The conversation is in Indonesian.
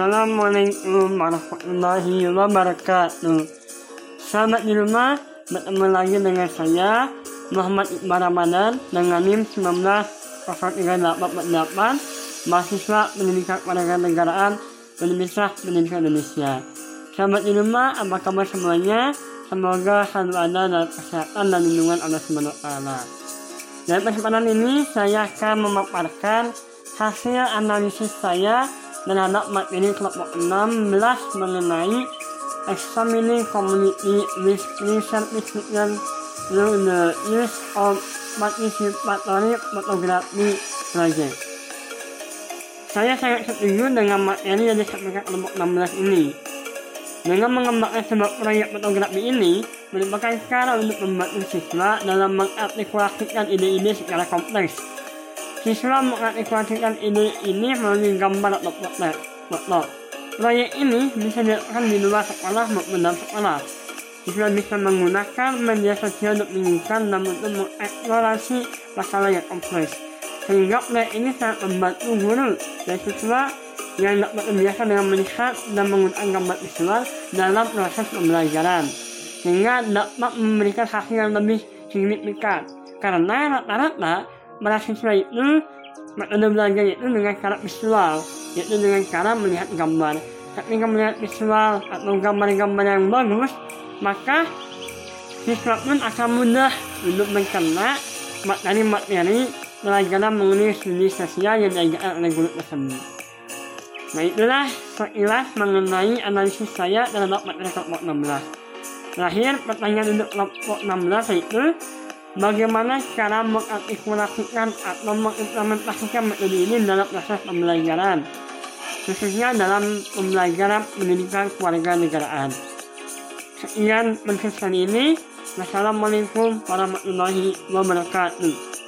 Assalamualaikum warahmatullahi wabarakatuh. Selamat di rumah, bertemu lagi dengan saya Muhammad Iqbal Ramadan dengan NIM 190388 mahasiswa pendidikan negaraan Universitas Pendidikan Indonesia. Selamat di rumah, apa kabar semuanya? Semoga selalu ada dalam kesehatan dan lindungan Allah Subhanahu wa taala. Dalam kesempatan ini saya akan memaparkan hasil analisis saya terhadap materi kelompok 16 mengenai examining community with pre-certification through the use of participatory photography project. Saya sangat setuju dengan materi yang disampaikan kelompok 16 ini. Dengan mengembangkan sebuah proyek fotografi ini merupakan cara untuk membantu siswa dalam mengartikulasikan ide-ide secara kompleks Siswa mengartikulasikan ide ini melalui gambar potret. Foto. Proyek ini bisa dilakukan di luar sekolah maupun dalam sekolah. Siswa bisa menggunakan media sosial untuk menunjukkan dan untuk mengeksplorasi masalah yang kompleks. Sehingga proyek ini sangat membantu guru dan siswa yang dapat terbiasa dengan melihat dan menggunakan gambar visual dalam proses pembelajaran. Sehingga dapat memberikan hasil yang lebih signifikan. Karena rata-rata mahasiswa itu metode belajar itu dengan cara visual yaitu dengan cara melihat gambar ketika melihat visual atau gambar-gambar yang bagus maka siswa pun akan mudah untuk mencerna materi-materi pelajaran mengenai studi sosial yang diajarkan oleh guru tersebut. Nah itulah sekilas mengenai analisis saya terhadap materi kelompok 16. Terakhir pertanyaan untuk kelompok 16 yaitu bagaimana cara mengartikulasikan atau mengimplementasikan metode ini dalam proses pembelajaran, khususnya dalam pembelajaran pendidikan keluarga negaraan. Sekian penjelasan ini. Wassalamualaikum warahmatullahi wabarakatuh.